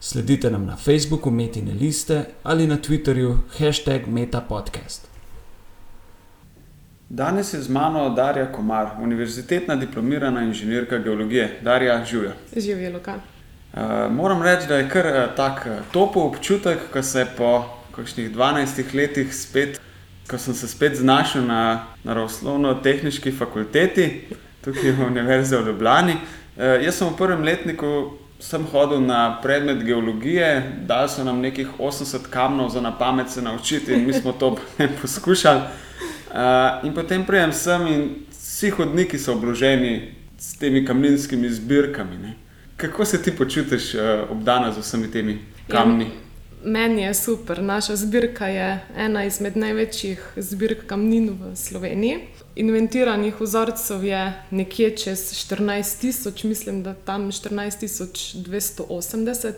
Sledite nam na Facebooku Metine liste ali na Twitterju hashtag MetaPodcast. Danes je z mano Darja Komar, univerzitetna diplomirana inženirka geologije. Darja, živijo. Živijo, Luka. Uh, moram reči, da je kar uh, tak uh, topel občutek, ko se po kakšnih 12 letih spet, ko sem se spet znašel na naravoslovno-tehnički fakulteti, tukaj v Univerzi v Ljubljani. Uh, jaz sem v prvem letniku sem hodil na predmet geologije, da so nam nekih 80 kamnov za na pamet se naučiti in mi smo to poskušali. Uh, in potem prijem sem in vsi hodniki so obloženi s temi kamninskimi zbirkami. Ne? Kako se ti počutiš uh, obdana z vsemi temi kamni? Ja, meni je super. Naša zbirka je ena izmed največjih zbirk kamnin v Sloveniji. Inventiranih vzorcev je nekje čez 14 tisoč, mislim, da tam 14 280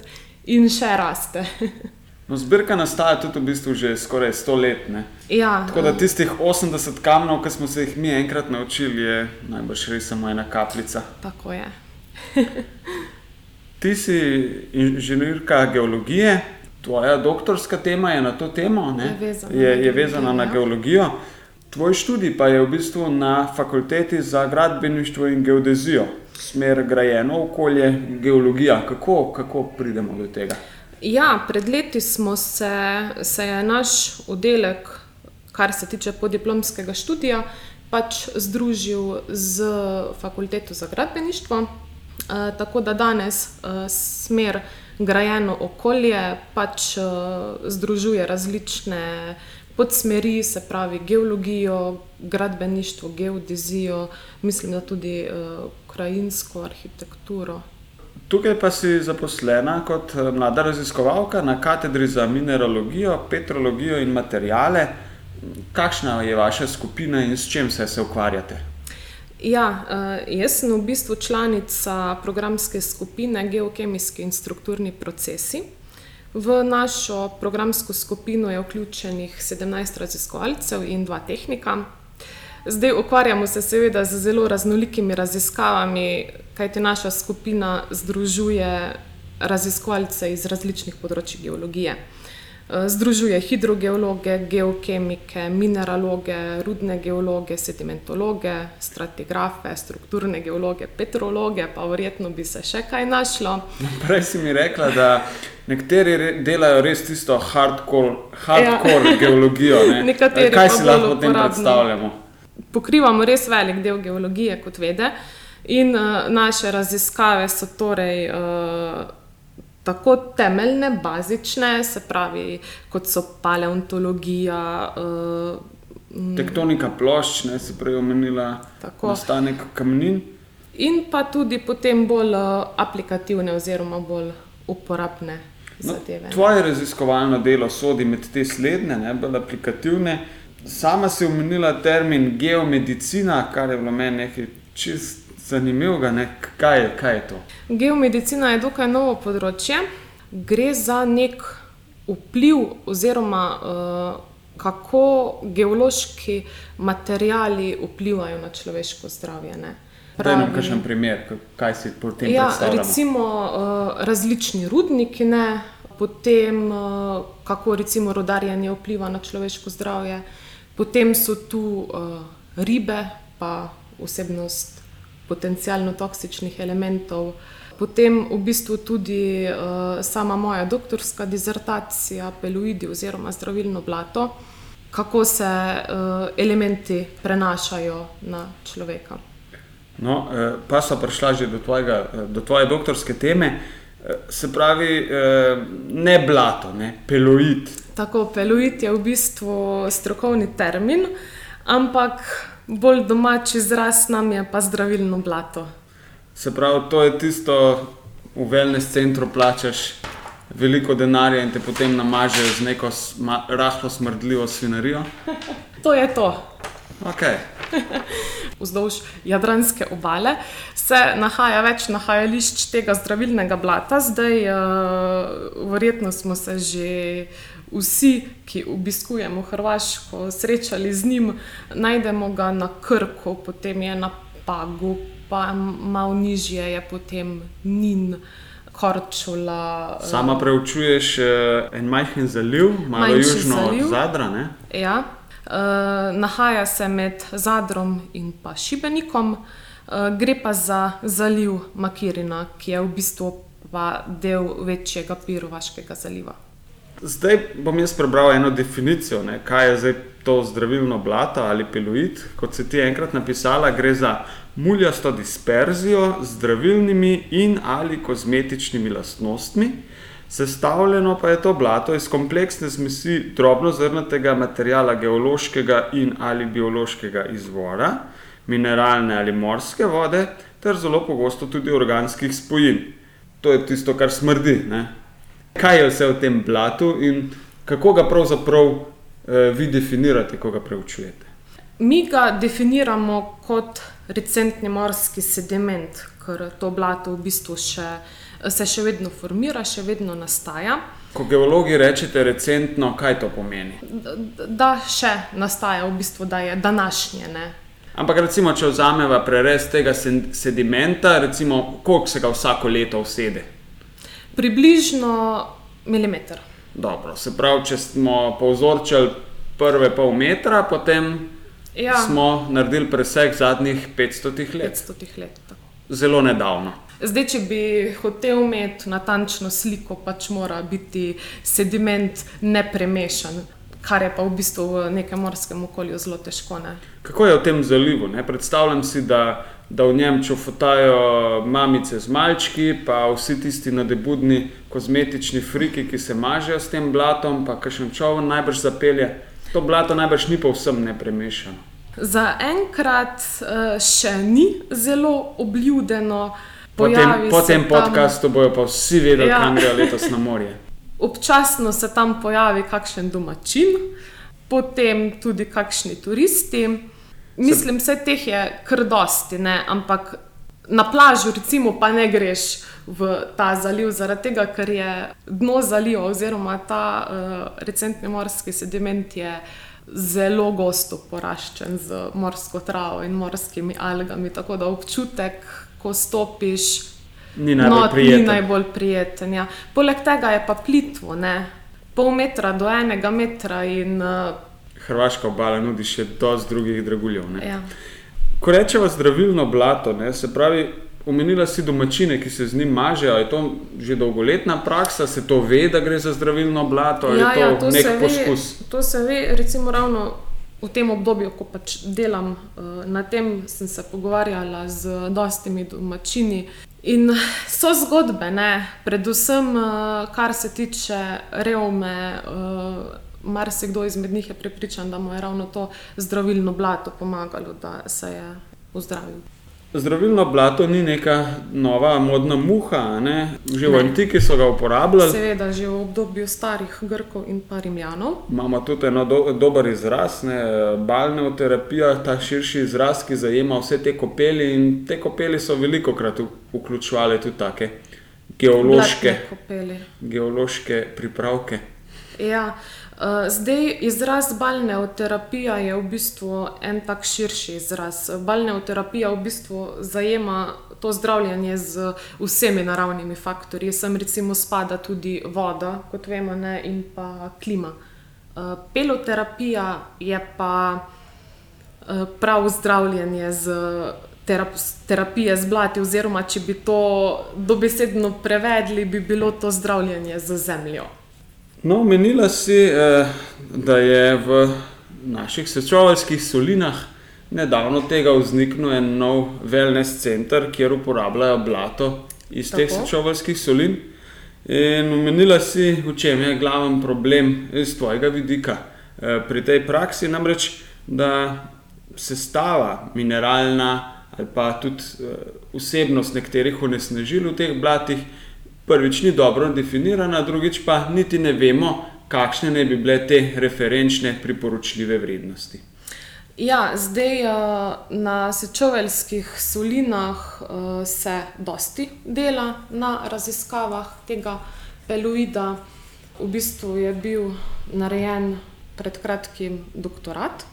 in še raste. No, zbirka nastaja tudi v bistvu že skoraj 100 let. Ja, Tako da tistih 80 kamnov, ki smo se jih mi enkrat naučili, je najbrž res samo ena kapljica. Tako je. Ti si inženirka geologije, tvoja doktorska tema je na to temo, Je vezana je, je vezana na geologijo, geologijo. Tvoj študij pa je v bistvu na fakulteti za gradbeništvo in geodezijo, smer grajeno okolje, geologija. Kako, kako pridemo do tega? Ja, pred leti smo se, se je naš oddelek, kar se tiče podiplomskega študija, pač združil z fakulteto za gradbeništvo. Eh, tako da danes eh, smer grajeno okolje pač eh, združuje različne podsmeri, se pravi geologijo, gradbeništvo, geodezijo, mislim, da tudi eh, krajinsko arhitekturo. Tukaj pa si zaposlena kot eh, mlada raziskovalka na katedri za mineralogijo, petrologijo in materijale. Kakšna je vaša skupina in s čim se, se ukvarjate? Ja, eh, jaz sem v bistvu članica programske skupine Geokemijski in strukturni procesi. V našo programsko skupino je vključenih 17 raziskovalcev in dva tehnika. Zdaj ukvarjamo se seveda z zelo raznolikimi raziskavami, kajti naša skupina združuje raziskovalce iz različnih področji geologije. Eh, Združuje hidrogeologe, geokemike, mineraloge, rudne geologe, sedimentologe, stratigrafe, strukturne geologe, petrologe, pa verjetno bi se še kaj našlo. Prej si mi rekla, da nekateri re- delajo res tisto hardcore, hardcore ja. geologijo. Ne? Kaj si lahko o tem predstavljamo? Pokrivamo res velik del geologije, kot vede, in uh, naše raziskave so torej uh, tako temeljne, bazične, se pravi, kot so paleontologija. Uh, Tektonika plošč, ne si prej omenila, Tako. nastanek kamnin. In pa tudi potem bolj uh, aplikativne, oziroma bolj uporabne No, zadeve. tvoje raziskovalno delo sodi med te slednje, ne, bolj aplikativne. Sama si omenila termin geomedicina, kar je bilo meni nekaj čist zanimivega. Ne. Kaj, je, kaj je to? Geomedicina je dokaj novo področje. Gre za nek vpliv, oziroma uh, kako geološki materiali vplivajo na človeško zdravje. ne. Daj nam Pravi- kakšen primer, kaj si po tem Ja, predstavljamo. recimo uh, različni rudniki, ne? potem uh, kako recimo rodarjenje vpliva na človeško zdravje, potem so tu uh, ribe, pa vsebnost potencialno toksičnih elementov. Potem v bistvu tudi uh, sama moja doktorska dizertacija, peloidi oziroma zdravilno blato, kako se uh, elementi prenašajo na človeka. No, eh, pa so prišla že do, tvojega, eh, do tvoje doktorske teme. Eh, Se pravi, eh, ne blato, ne peloid. Tako, peloid je v bistvu strokovni termin, ampak bolj domač izraz nam je pa zdravilno blato. Se pravi, to je tisto, v wellness centru plačaš veliko denarja in te potem namažejo z neko sma, rahlo smrdljivo svinarijo. To je to. Okay. Vzdolž Jadranske obale se nahaja več nahajališč tega zdravilnega blata. Zdaj, uh, verjetno smo se že vsi, ki obiskujemo Hrvaško, srečali z njim. Najdemo ga na Krku, potem je na Pagu, pa malo nižje je potem Nin. Korčula, Sama preučuješ uh, en majhen zaliv, malo južno zaliv. od Zadra. Ne? Ja, uh, nahaja se med Zadrom in pa Šibenikom, uh, gre pa za zaliv Makirina, ki je v bistvu pa del večjega Pirovaškega zaliva. Zdaj bom jaz prebral eno definicijo, ne, kaj je zdaj to zdravilno blato ali peluid. Kot si ti enkrat napisala, gre za muljasto disperzijo z zdravilnimi in ali kozmetičnimi lastnostmi. Sestavljeno pa je to blato iz kompleksne zmesi drobnozrnatega materijala geološkega in ali biološkega izvora, mineralne ali morske vode, ter zelo pogosto tudi organskih spojin. To je tisto, kar smrdi. Ne? Kaj je vse v tem blatu in kako ga pravzaprav eh, vi definirate, ko ga preučujete? Mi ga definiramo kot recentni morski sediment, ker to blato v bistvu še, se še vedno formira, še vedno nastaja. Ko geologi rečete recentno, kaj to pomeni? Da še nastaja, v bistvu, da je današnje. Ne? Ampak recimo, če vzameva prerez tega sedimenta, recimo, koliko se ga vsako leto usede? Približno milimeter. Dobro, se pravi, če smo povzročili prve pol metra, potem Ja, smo naredili preseg zadnjih 500 let. 500 let. tako. Zelo nedavno. Zdaj, če bi hotel imeti natančno sliko, pač mora biti sediment nepremešan, kar je pa v bistvu v nekem morskem okolju zelo težko. Ne? Kako je v tem zalivu? Ne? Predstavljam si, da, da v njem čofotajo mamice z malčki, pa vsi tisti nadebudni kozmetični friki, ki se mažejo s tem blatom, pa kakšen čovn najbrž zapelje. To blato najbrž ni povsem nepremešano. Zaenkrat uh, še ni zelo obljudeno. Po tem, po tem podkastu bojo pa vsi vedeli, Ja. kam grejo letos na morje. Občasno se tam pojavi kakšen domačin, potem tudi kakšni turisti. Mislim, vse teh je kar dosti, ne? ampak na plažu, recimo, pa ne greš v ta zaliv, zaradi tega, ker je dno zaliva, oziroma ta uh, recentni morski sediment je zelo gosto poraščen z morsko travo in morskimi algami. Tako da občutek, ko stopiš, Ni najbolj no, ni prijeten. najbolj prijeten. Ja. Poleg tega je pa plitvo, ne? pol metra do enega metra. In, uh, Hrvaška obala nudi še dosti drugih draguljev. ne. ja. Ko rečemo zdravilno blato, ne, se pravi, omenila si domačine, ki se z njim mažejo. Je to že dolgoletna praksa, se to ve, da gre za zdravilno blato, ali Ja, je to, ja, to, nek se ve, poskus? to se ve, recimo, ravno v tem obdobju, ko pač delam uh, na tem, sem se pogovarjala z dostimi domačini. In so zgodbe, ne? predvsem uh, kar se tiče revme. Marsikdo izmed njih je prepričan, da mu je ravno to zdravilno blato pomagalo, da se je ozdravil. Zdravilno blato ni neka nova modna muha, ne? že v Ne. antiki so ga uporabljali. Seveda, že v obdobju starih Grkov in pa Rimljanov. Imamo tudi eno do, dober izraz, ne, balneoterapija, ta širši izraz, ki zajema vse te kopeli. In te kopeli so veliko krat vključevale tudi take geološke, geološke pripravke. Ja, zdaj izraz balneoterapija je v bistvu en tak širši izraz. Balneoterapija v bistvu zajema to zdravljenje z vsemi naravnimi faktorji. Sem recimo spada tudi voda, kot vemo, ne, in pa klima. Uh, peloterapija je pa uh, prav zdravljenje z. terap- Terapije z blati, oziroma če bi to dobesedno prevedli, bi bilo to zdravljenje z zemljo. No, omenila si, eh, da je v naših sečovalskih solinah nedavno tega vzniknil en nov wellness center, kjer uporabljajo blato iz teh Tako. sečovalskih solin. In omenila si, v čem je glaven problem iz tvojega vidika eh, pri tej praksi, namreč da sestava mineralna ali pa tudi eh, vsebnost nekaterih onesnažil v teh blatih prvič ni dobro definirana, drugič pa niti ne vemo, kakšne naj bi bile te referenčne priporočljive vrednosti. Ja, zdaj na sečoveljskih solinah se dosti dela na raziskavah tega peloida. V bistvu je bil narejen pred kratkim doktorat.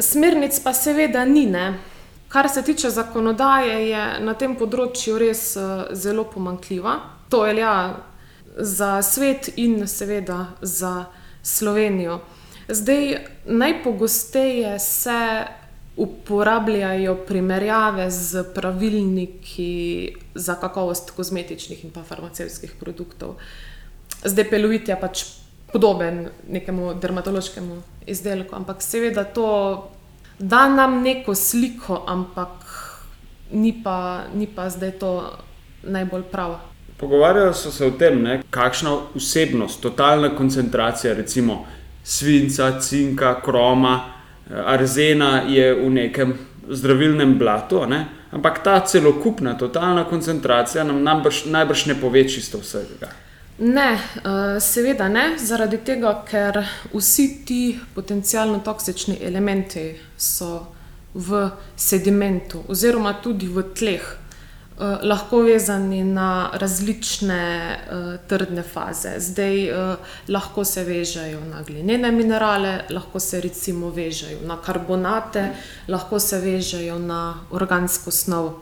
Smernic pa seveda ni, ne. Kar se tiče zakonodaje, je na tem področju res zelo pomanjkljiva. To velja za svet in seveda za Slovenijo. Zdaj, najpogosteje se uporabljajo primerjave s pravilniki za kakovost kozmetičnih in farmacevtskih produktov. Zdaj, peloid je pač podoben nekemu dermatološkemu izdelku, ampak seveda to da nam neko sliko, ampak ni pa, ni pa zdaj to najbolj prav. Pogovarjali so se o tem, ne, kakšna vsebnost, totalna koncentracija recimo svinca, cinka, kroma, arzena je v nekem zdravilnem blatu, ne. Ampak ta celokupna, totalna koncentracija nam najbrž, najbrž ne pove čisto vsega. Ne, seveda ne, zaradi tega, ker vsi ti potencialno toksični elementi so v sedimentu oziroma tudi v tleh. Lahko vezani na različne trdne faze. Zdaj, lahko se vežejo na glinene minerale, lahko se recimo vežejo na karbonate, lahko se vežejo na organsko snov.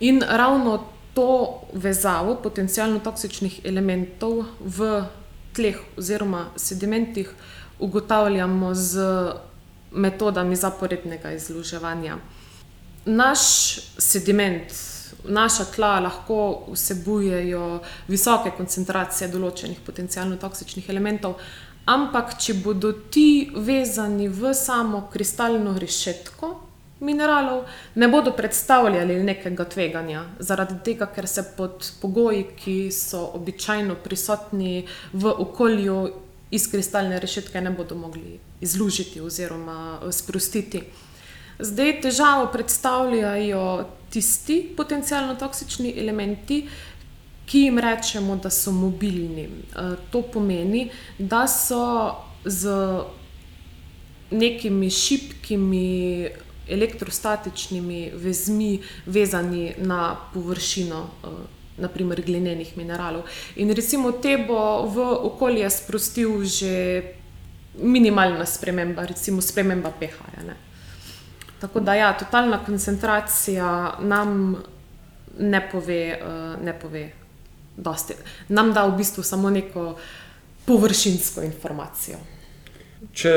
In ravno to vezavo potencialno toksičnih elementov v tleh oziroma sedimentih ugotavljamo z metodami zaporednega izluževanja. Naš sediment, naša tla lahko vsebujejo visoke koncentracije določenih potencialno toksičnih elementov, ampak če bodo ti vezani v samo kristalno rešetko mineralov, ne bodo predstavljali nekega tveganja. Zaradi tega, ker se pod pogoji, ki so običajno prisotni v okolju, iz kristalne rešetke ne bodo mogli izlužiti oziroma sprostiti. Zdaj, težavo predstavljajo tisti potencialno toksični elementi, ki jim rečemo, da so mobilni. to pomeni, da so z nekimi šibkimi elektrostatičnimi vezmi vezani na površino, na primer glinenih mineralov. In recimo te bo v okolje sprostil že minimalna sprememba, recimo sprememba pH-ja, ne. Tako da ja, totalna koncentracija nam ne pove, ne pove dosti. Nam da v bistvu samo neko površinsko informacijo. Če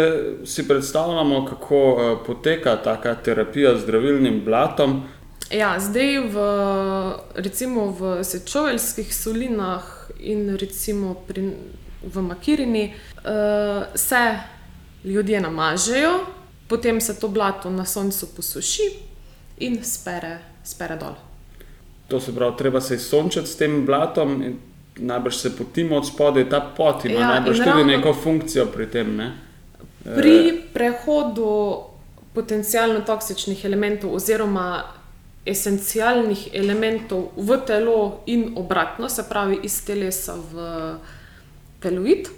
si predstavljamo, kako poteka taka terapija z zdravilnim blatom... Ja, zdaj v recimo v sečoveljskih solinah in recimo pri v Makirini, se ljudje namažejo, potem se to blato na soncu posuši in spere, spere dol. To se pravi, treba se je sončiti s tem blatom in najbrž se potimo odspodaj, ta pot ima najbrž tudi neko funkcijo pri tem, ne. Pri prehodu potencialno toksičnih elementov oziroma esencialnih elementov v telo in obratno, se pravi iz telesa v peloid,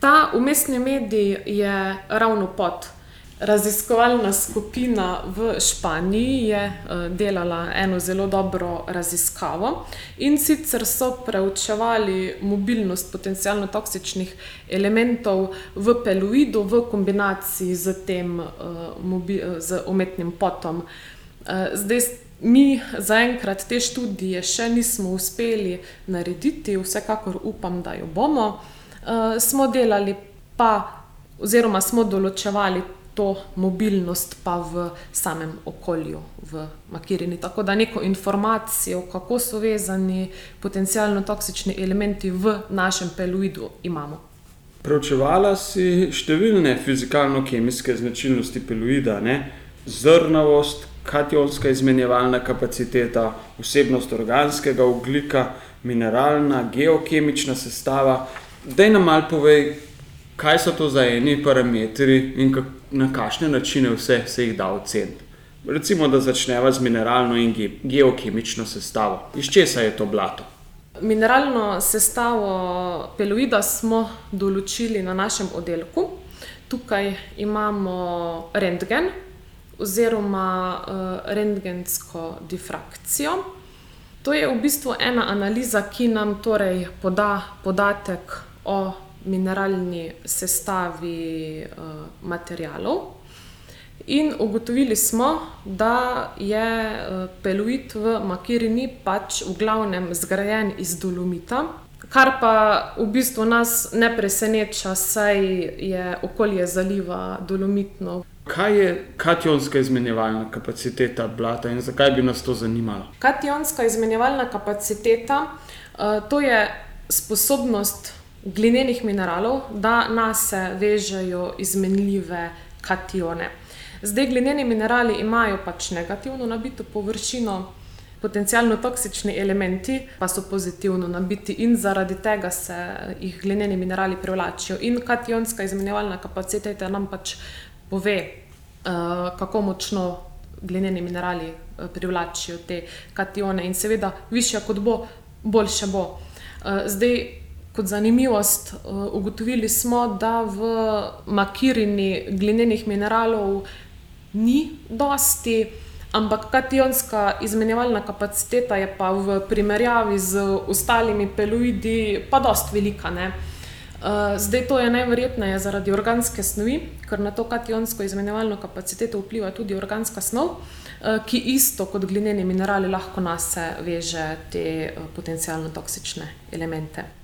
ta vmesni medij je ravno pot. Raziskovalna skupina v Španiji je delala eno zelo dobro raziskavo, in sicer so preučevali mobilnost potencialno toksičnih elementov v peloidu v kombinaciji s tem z umetnim potom. zdaj mi zaenkrat te študije še nismo uspeli narediti, vsekakor upam, da jo bomo. smo delali pa oziroma smo določevali to mobilnost pa v samem okolju v Makirini, tako da neko informacijo, kako so vezani potencialno toksični elementi v našem peloidu, imamo. Preučevala si številne fizikalno-kemijske značilnosti peloida, ne. Zrnavost, kationska izmenjevalna kapaciteta, vsebnost organskega ogljika, mineralna, geokemična sestava. Daj nam malo povej, kaj so to za eni parametri in na kakšne načine vse se jih da oceniti. Recimo, da začneva z mineralno in geokemično sestavo. Iz česa je to blato? Mineralno sestavo peloida smo določili na našem oddelku. Tukaj imamo rentgen oziroma uh, rentgensko difrakcijo. To je v bistvu ena analiza, ki nam torej poda podatek o mineralni sestavi uh, materijalov. In ugotovili smo, da je uh, peluit v Makirini pač v glavnem zgrajen iz dolomita, kar pa v bistvu nas ne preseneča, saj je okolje zaliva dolomitno. Kaj je kationska izmenjevalna kapaciteta blata in zakaj bi nas to zanimalo? Kationska izmenjevalna kapaciteta to je sposobnost glinenih mineralov, da nas vežejo izmenljive katione. Zdaj, glineni minerali imajo pač negativno nabito površino, potencialno toksični elementi pa so pozitivno nabiti in zaradi tega se jih glineni minerali privlačijo. In kationska izmenjevalna kapaciteta nam pač pove, uh, kako močno glineni minerali uh, privlačijo te katione, in seveda, više kot bo, boljše bo. Uh, zdaj, kot zanimivost, uh, ugotovili smo, da v makirini glinenih mineralov ni dosti, ampak kationska izmenjevalna kapaciteta je pa v primerjavi z ostalimi peloidi pa dost velika. Ne? Zdaj to je najverjetneje zaradi organske snovi, ker na to kationsko izmenjevalno kapaciteto vpliva tudi organska snov, ki isto kot glineni minerali lahko nas veže te potencialno toksične elemente.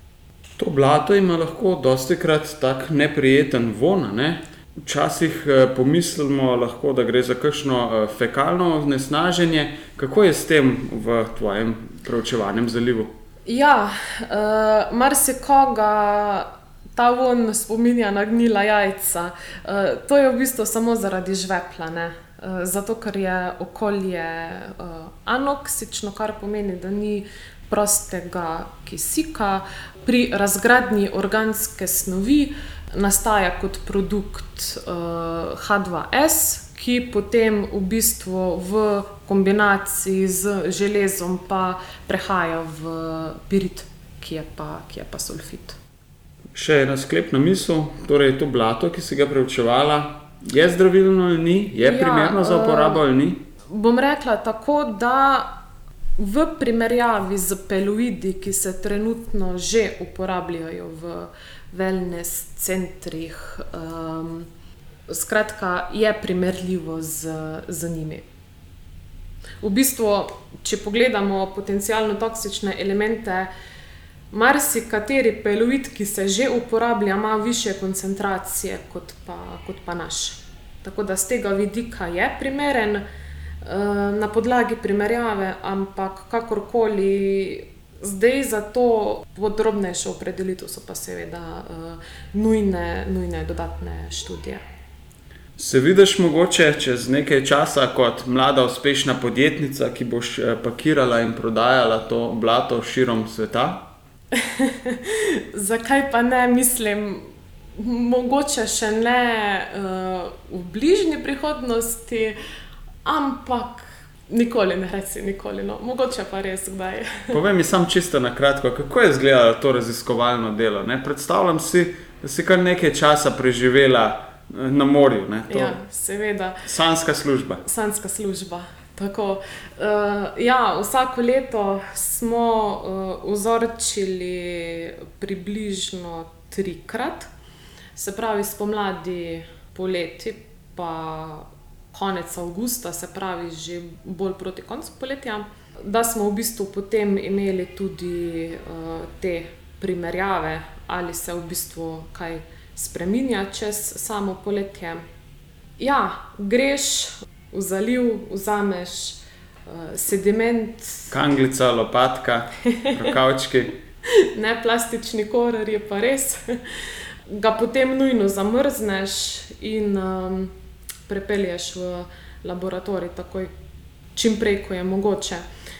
To blato ima lahko dosti krat tak neprijeten von. Ne? Včasih pomislimo, lahko, da gre za kakšno fekalno nesnaženje. Kako je s tem v tvojem preučevanem zalivu? Ja, uh, marsikoga ta von spominja na gnila jajca. Uh, to je v bistvu samo zaradi žvepla. Uh, zato, ker je okolje uh, anoksično, kar pomeni, da ni prostega kisika. Pri razgradnji organske snovi nastaja kot produkt uh, H2S, ki potem v bistvu v kombinaciji z železom pa prehaja v pirit, ki je pa, ki je pa sulfit. Še ena sklepna misel, torej to blato, ki si ga preučevala, je zdravilno ali ni, je ja, primerno za uporabo ali ni? Bom rekla tako, da v primerjavi z peloidi, ki se trenutno že uporabljajo v wellness centrih, um, skratka, je primerljivo z, z njimi. V bistvu, če pogledamo potencialno toksične elemente, marsikateri peloid, ki se že uporablja, ima više koncentracije kot pa, kot pa naš. Tako da z tega vidika je primeren na podlagi primerjave, ampak kakorkoli. Zdaj za to podrobnejšo opredelitev so pa seveda uh, nujne, nujne dodatne študije. Se vidiš mogoče čez nekaj časa kot mlada, uspešna podjetnica, ki boš pakirala in prodajala to blato širom sveta? Zakaj pa ne, mislim, mogoče še ne uh, v bližnji prihodnosti, ampak nikoli ne reci, nikoli. No. Mogoče pa res kdaj. Povej mi samo čisto na kratko, kako je izgledalo to raziskovalno delo. Ne? Predstavljam si, da si kar nekaj časa preživela na morju. Ja, seveda. Sanska služba. Sanska služba. Tako, uh, ja, vsako leto smo uh, vzorčili približno trikrat, se pravi spomladi, poleti, pa konec avgusta, se pravi že bolj proti koncu poletja, da smo v bistvu potem imeli tudi uh, te primerjave, ali se v bistvu kaj spremenja čez samo poletje. Ja, greš v zaliv, vzameš uh, sediment. Kanglica, lopatka, rokavčki. ne plastični korer je pa res. Ga potem nujno zamrzneš in um, prepelješ v laboratorij, takoj, čim prej, ko je mogoče.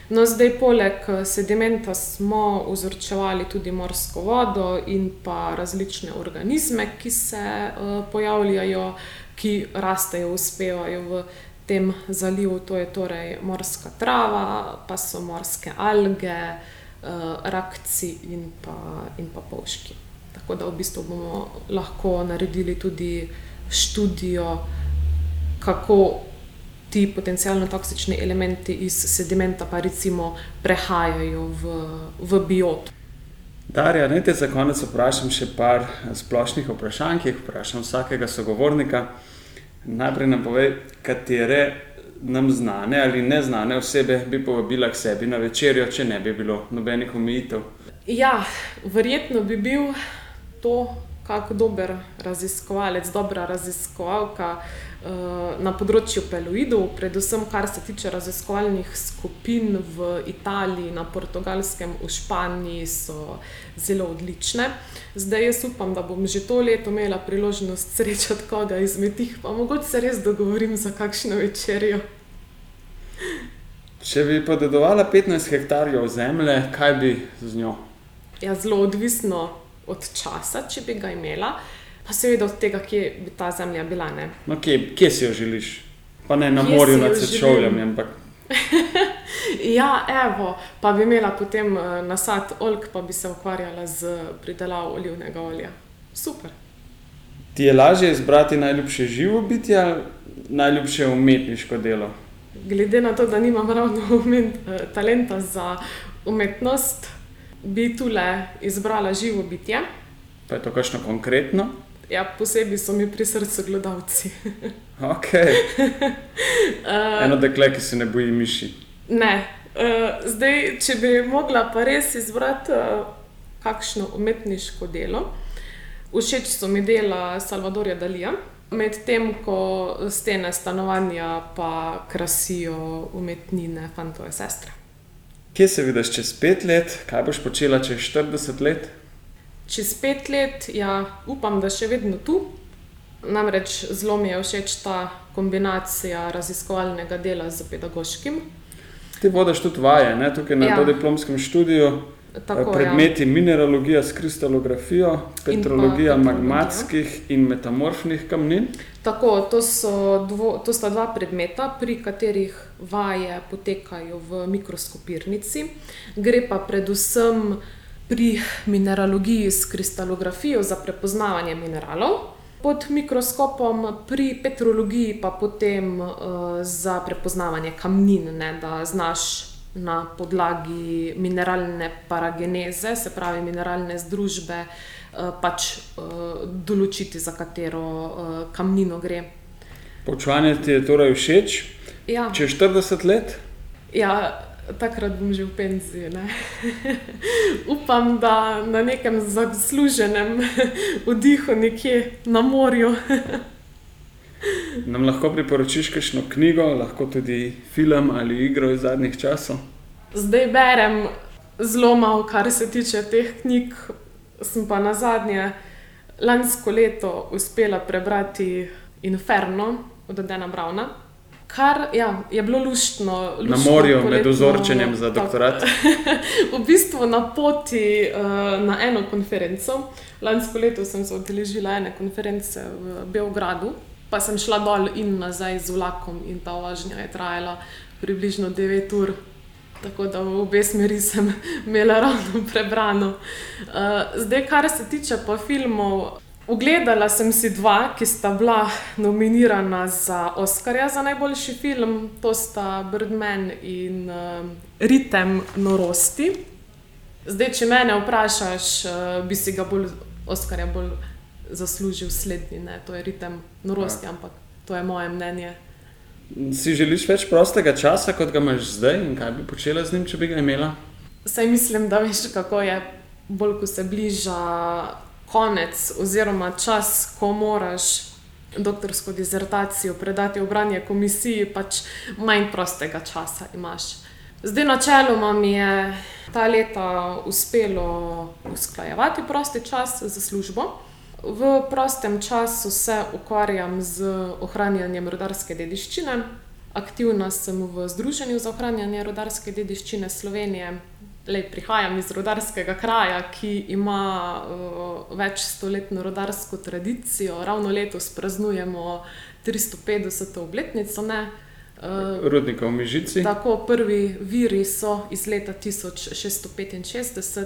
No, zdaj, poleg sedimenta, smo vzorčevali tudi morsko vodo in pa različne organizme, ki se uh, pojavljajo, ki rastejo, uspevajo v tem zalivu, to je torej morska trava, pa so morske alge, rakci in pa, in pa polški. Tako da v bistvu bomo lahko naredili tudi študijo, kako ti potencialno toksični elementi iz sedimenta pa recimo prehajajo v, v biot. Darja, naj te za konec vprašam še par splošnih vprašanj, ki jih vprašam vsakega sogovornika. Najprej nam povej, katere nam znane ali neznane osebe bi povabila k sebi na večerjo, če ne bi bilo nobenih omejitev. Ja, verjetno bi bil to kak dober raziskovalec, dobra raziskovalka uh, na področju peloidov, predvsem kar se tiče raziskovalnih skupin v Italiji, na Portugalskem, v Španiji, so zelo odlične. Zdaj jaz upam, da bom že to leto imela priložnost srečati koga izmed njih, pa mogoče se res dogovorim za kakšno večerjo. Če bi podedovala 15 hektarjev zemlje, kaj bi z njo? Ja, zelo odvisno od časa, če bi ga imela, pa seveda od tega, kje bi ta zemlja bila. No, kje, kje si jo želiš? Pa ne na kje morju nad Sečovljem, ampak. ja, evo, pa bi imela potem uh, nasad olk, pa bi se ukvarjala z pridelavo olivnega olja. Super. Ti je lažje izbrati najljubše živo biti ali najljubše umetniško delo? Glede na to, da nimam ravno umet, uh, talenta za umetnost, bi tule izbrala živo bitje. Pa je to kakšno konkretno? Ja, posebej so mi pri srcu gledalci. okay. uh, Eno dekle, ki se ne boji miši. Ne. Uh, zdaj, če bi mogla pa res izbrati uh, kakšno umetniško delo, všeč so mi dela Salvadorja Dalija. Medtem ko stene stanovanja pa krasijo umetnine fantove sestre. Kje se vidiš čez pet let, kaj boš počela čez 40 let? Čez pet let, ja, upam, da še vedno tu. Namreč zelo mi je všeč ta kombinacija raziskovalnega dela z pedagoškim. Ti vodiš tudi vaje, ne? tukaj na ja. diplomskem študiju. Tako, predmeti ja. mineralogija s kristalografijo, petrologija magmatskih in metamorfnih kamnin. Tako, to, dvo, to sta dva predmeta, pri katerih vaje potekajo v mikroskopirnici. Gre pa predvsem pri mineralogiji s kristalografijo za prepoznavanje mineralov, pod mikroskopom, pri petrologiji pa potem uh, za prepoznavanje kamnin, ne, da znaš na podlagi mineralne parageneze, se pravi mineralne združbe, eh, pač eh, določiti, za katero eh, kamnino gre. Poučevanje ti je torej všeč? Ja. Če 40 let? Ja, takrat bom že v penziji. Upam, da na nekem zasluženem vdihu, nekje na morju. Nam lahko priporočiš kakšno knjigo, lahko tudi film ali igro iz zadnjih časov? Zdaj berem zelo malo, kar se tiče teh knjig. Sem pa na zadnje lansko leto uspela prebrati Inferno od Dana Brauna. Kar ja, je bilo luštno. luštno na morju, poletno, med ozorčenjem za doktorat. v bistvu na poti uh, na eno konferenco. Lansko leto sem se odeležila ene konference v Beogradu pa sem šla dol in nazaj z vlakom, in ta vožnja je trajala približno 9 ur. Tako da v obe smeri sem imela ravno prebrano. Uh, zdaj, kar se tiče pa filmov, ogledala sem si dva, ki sta bila nominirana za Oscarja za najboljši film, to sta Birdman in uh, Ritem norosti. Zdaj, če me vprašaš, uh, bi si ga bolj Oscarja bolj zaslužil slednji, ne? to je ritem norosti, ja. ampak to je moje mnenje. Si želiš več prostega časa, kot ga imaš zdaj, in kaj bi počela z njim, če bi ga imela? Saj mislim, da veš, kako je, bolj ko se bliža konec, oziroma čas, ko moraš doktorsko dizertacijo predati v branje komisiji, pač manj prostega časa imaš. Zdaj, načeloma mi je ta leta uspelo usklajevati prosti čas za službo. V prostem času se ukvarjam z ohranjanjem rodarske dediščine. Aktivna sem v Združenju za ohranjanje rodarske dediščine Slovenije. Lej, prihajam iz rodarskega kraja, ki ima uh, več stoletno rodarsko tradicijo. Ravno letos praznujemo 350. obletnico ne, Uh, Rudnika v Mižici. Tako, prvi viri so iz leta 1665.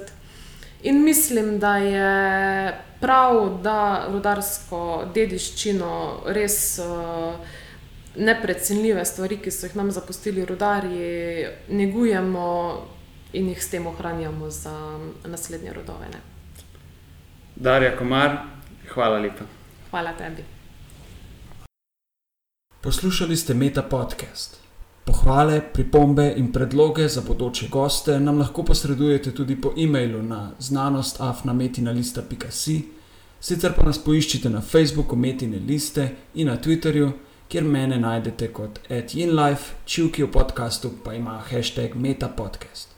In mislim, da je prav, da rudarsko dediščino res uh, neprecenljive stvari, ki so jih nam zapustili rudarji, negujemo in jih s tem ohranjamo za naslednje rodove. Ne? Darja Komar, hvala lepa. Hvala tebi. Poslušali ste Meta podcast. Pohvale, pripombe in predloge za bodoče goste nam lahko posredujete tudi po e-mailu na znanostafnametina.si, sicer pa nas poiščite na Facebooku Metine liste in na Twitterju, kjer mene najdete kot @inlife, čivki v podkastu pa ima hashtag metapodcast.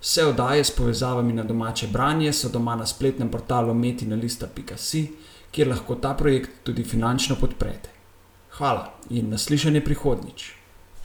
Vse oddaje s povezavami na domače branje so doma na spletnem portalu metina.si, kjer lahko ta projekt tudi finančno podprete. Hvala in naslišanje prihodnjič.